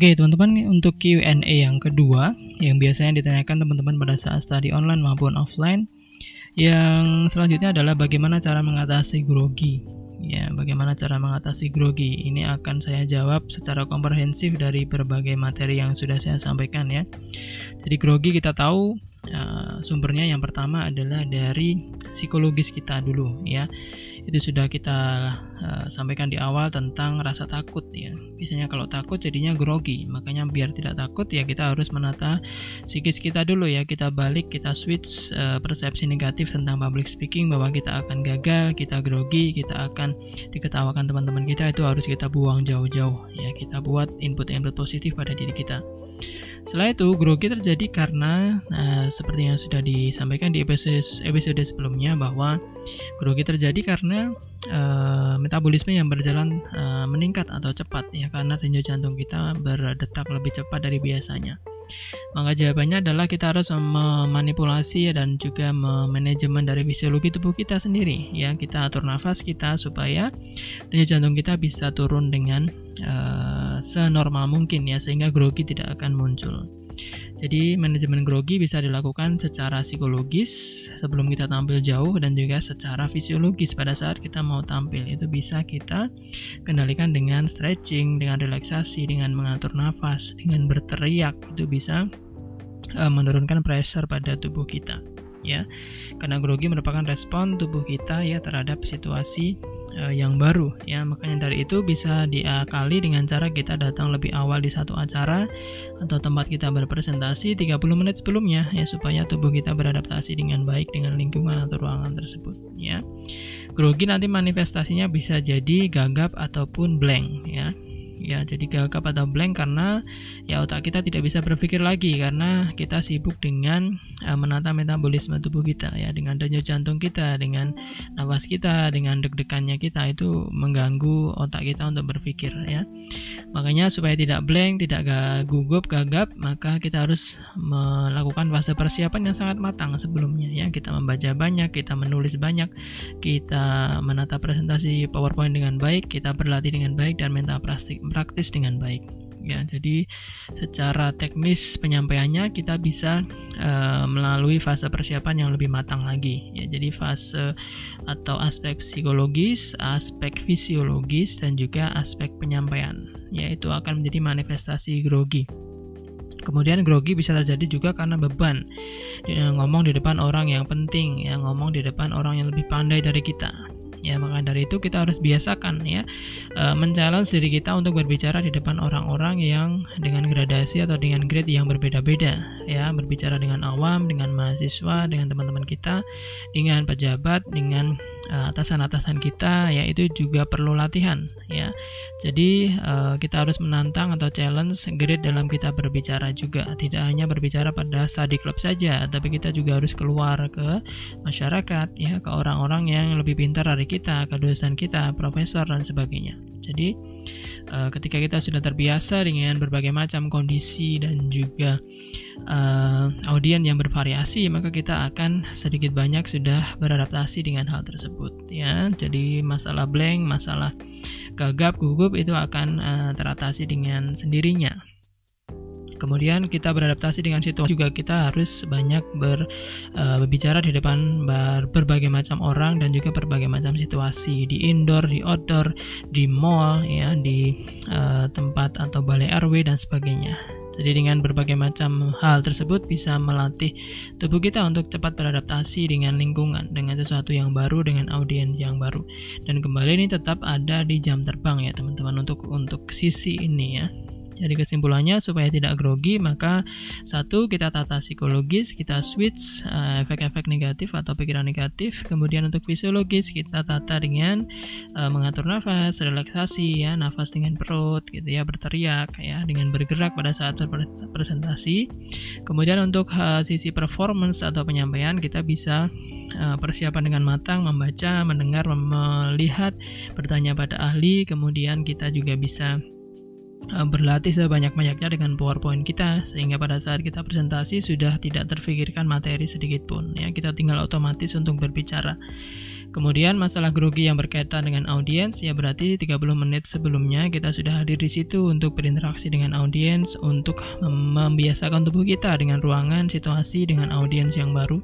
Oke teman-teman untuk Q&A yang kedua yang biasanya ditanyakan teman-teman pada saat study online maupun offline. Yang selanjutnya adalah bagaimana cara mengatasi grogi. Ya bagaimana cara mengatasi grogi? Ini akan saya jawab secara komprehensif dari berbagai materi yang sudah saya sampaikan ya. Jadi grogi kita tahu uh, sumbernya yang pertama adalah dari psikologis kita dulu ya itu sudah kita uh, sampaikan di awal tentang rasa takut ya. Biasanya kalau takut jadinya grogi. Makanya biar tidak takut ya kita harus menata psikis kita dulu ya. Kita balik kita switch uh, persepsi negatif tentang public speaking bahwa kita akan gagal kita grogi kita akan diketawakan teman-teman kita. Itu harus kita buang jauh-jauh ya. Kita buat input-input positif pada diri kita setelah itu, grogi terjadi karena uh, seperti yang sudah disampaikan di episode episode sebelumnya bahwa grogi terjadi karena uh, metabolisme yang berjalan uh, meningkat atau cepat ya karena denyut jantung kita berdetak lebih cepat dari biasanya. Maka jawabannya adalah kita harus memanipulasi dan juga memanajemen dari fisiologi tubuh kita sendiri ya. Kita atur nafas kita supaya denyut jantung kita bisa turun dengan uh, senormal mungkin ya sehingga grogi tidak akan muncul. Jadi manajemen grogi bisa dilakukan secara psikologis sebelum kita tampil jauh dan juga secara fisiologis pada saat kita mau tampil. Itu bisa kita kendalikan dengan stretching, dengan relaksasi, dengan mengatur nafas, dengan berteriak. Itu bisa uh, menurunkan pressure pada tubuh kita ya. Karena grogi merupakan respon tubuh kita ya terhadap situasi uh, yang baru ya. Makanya dari itu bisa diakali dengan cara kita datang lebih awal di satu acara atau tempat kita berpresentasi 30 menit sebelumnya ya supaya tubuh kita beradaptasi dengan baik dengan lingkungan atau ruangan tersebut ya. Grogi nanti manifestasinya bisa jadi gagap ataupun blank ya ya jadi gagap atau blank karena ya otak kita tidak bisa berpikir lagi karena kita sibuk dengan uh, menata metabolisme tubuh kita ya dengan denyut jantung kita dengan nafas kita dengan deg-degannya kita itu mengganggu otak kita untuk berpikir ya. Makanya supaya tidak blank tidak gugup gagap maka kita harus melakukan fase persiapan yang sangat matang sebelumnya ya. Kita membaca banyak kita menulis banyak kita menata presentasi powerpoint dengan baik kita berlatih dengan baik dan mental plastik praktis dengan baik. Ya jadi secara teknis penyampaiannya kita bisa uh, melalui fase persiapan yang lebih matang lagi. Ya jadi fase atau aspek psikologis aspek fisiologis dan juga aspek penyampaian yaitu akan menjadi manifestasi grogi. Kemudian grogi bisa terjadi juga karena beban ngomong di depan orang yang penting, yang ngomong di depan orang yang lebih pandai dari kita ya maka dari itu kita harus biasakan ya e, men-challenge diri kita untuk berbicara di depan orang-orang yang dengan gradasi atau dengan grade yang berbeda-beda ya berbicara dengan awam dengan mahasiswa dengan teman-teman kita dengan pejabat dengan Eh, atasan-atasan kita ya itu juga perlu latihan ya. Jadi uh, kita harus menantang atau challenge grit dalam kita berbicara juga. Tidak hanya berbicara pada study club saja tapi kita juga harus keluar ke masyarakat ya ke orang-orang yang lebih pintar dari kita ke dosen kita profesor dan sebagainya. Jadi uh, ketika kita sudah terbiasa dengan berbagai macam kondisi dan juga uh, audien yang bervariasi maka kita akan sedikit banyak sudah beradaptasi dengan hal tersebut ya. Jadi masalah blank masalah gagap gugup itu akan uh, teratasi dengan sendirinya Kemudian kita beradaptasi dengan situasi juga kita harus banyak ber, uh, berbicara di depan bar, berbagai macam orang dan juga berbagai macam situasi di indoor, di outdoor, di mall, ya, di uh, tempat atau balai RW dan sebagainya. Jadi dengan berbagai macam hal tersebut bisa melatih tubuh kita untuk cepat beradaptasi dengan lingkungan, dengan sesuatu yang baru, dengan audiens yang baru. Dan kembali ini tetap ada di jam terbang ya teman-teman untuk untuk sisi ini ya. Jadi kesimpulannya supaya tidak grogi maka satu kita tata psikologis, kita switch uh, efek-efek negatif atau pikiran negatif. Kemudian untuk fisiologis kita tata dengan uh, mengatur nafas, relaksasi ya, nafas dengan perut gitu ya, berteriak ya, dengan bergerak pada saat presentasi. Kemudian untuk uh, sisi performance atau penyampaian kita bisa persiapan dengan matang, membaca, mendengar, melihat, bertanya pada ahli, kemudian kita juga bisa berlatih sebanyak-banyaknya dengan PowerPoint kita sehingga pada saat kita presentasi sudah tidak terfikirkan materi sedikit pun ya kita tinggal otomatis untuk berbicara Kemudian masalah grogi yang berkaitan dengan audiens ya berarti 30 menit sebelumnya kita sudah hadir di situ untuk berinteraksi dengan audiens untuk membiasakan tubuh kita dengan ruangan, situasi dengan audiens yang baru.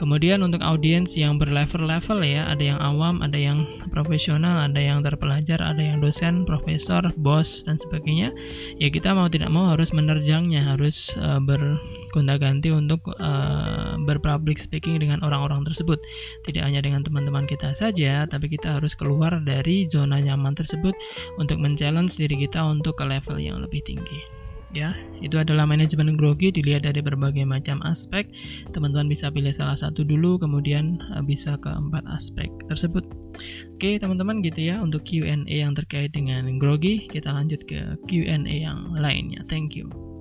Kemudian untuk audiens yang berlevel-level ya, ada yang awam, ada yang profesional, ada yang terpelajar, ada yang dosen, profesor, bos dan sebagainya. Ya kita mau tidak mau harus menerjangnya, harus uh, bergonta-ganti untuk uh, berpublic speaking dengan orang-orang tersebut. Tidak hanya dengan teman-teman kita saja, tapi kita harus keluar dari zona nyaman tersebut untuk men-challenge diri kita untuk ke level yang lebih tinggi ya. Itu adalah manajemen grogi dilihat dari berbagai macam aspek. Teman-teman bisa pilih salah satu dulu kemudian eh, bisa ke empat aspek tersebut. Oke teman-teman gitu ya untuk Q&A yang terkait dengan grogi. Kita lanjut ke Q&A yang lainnya. Thank you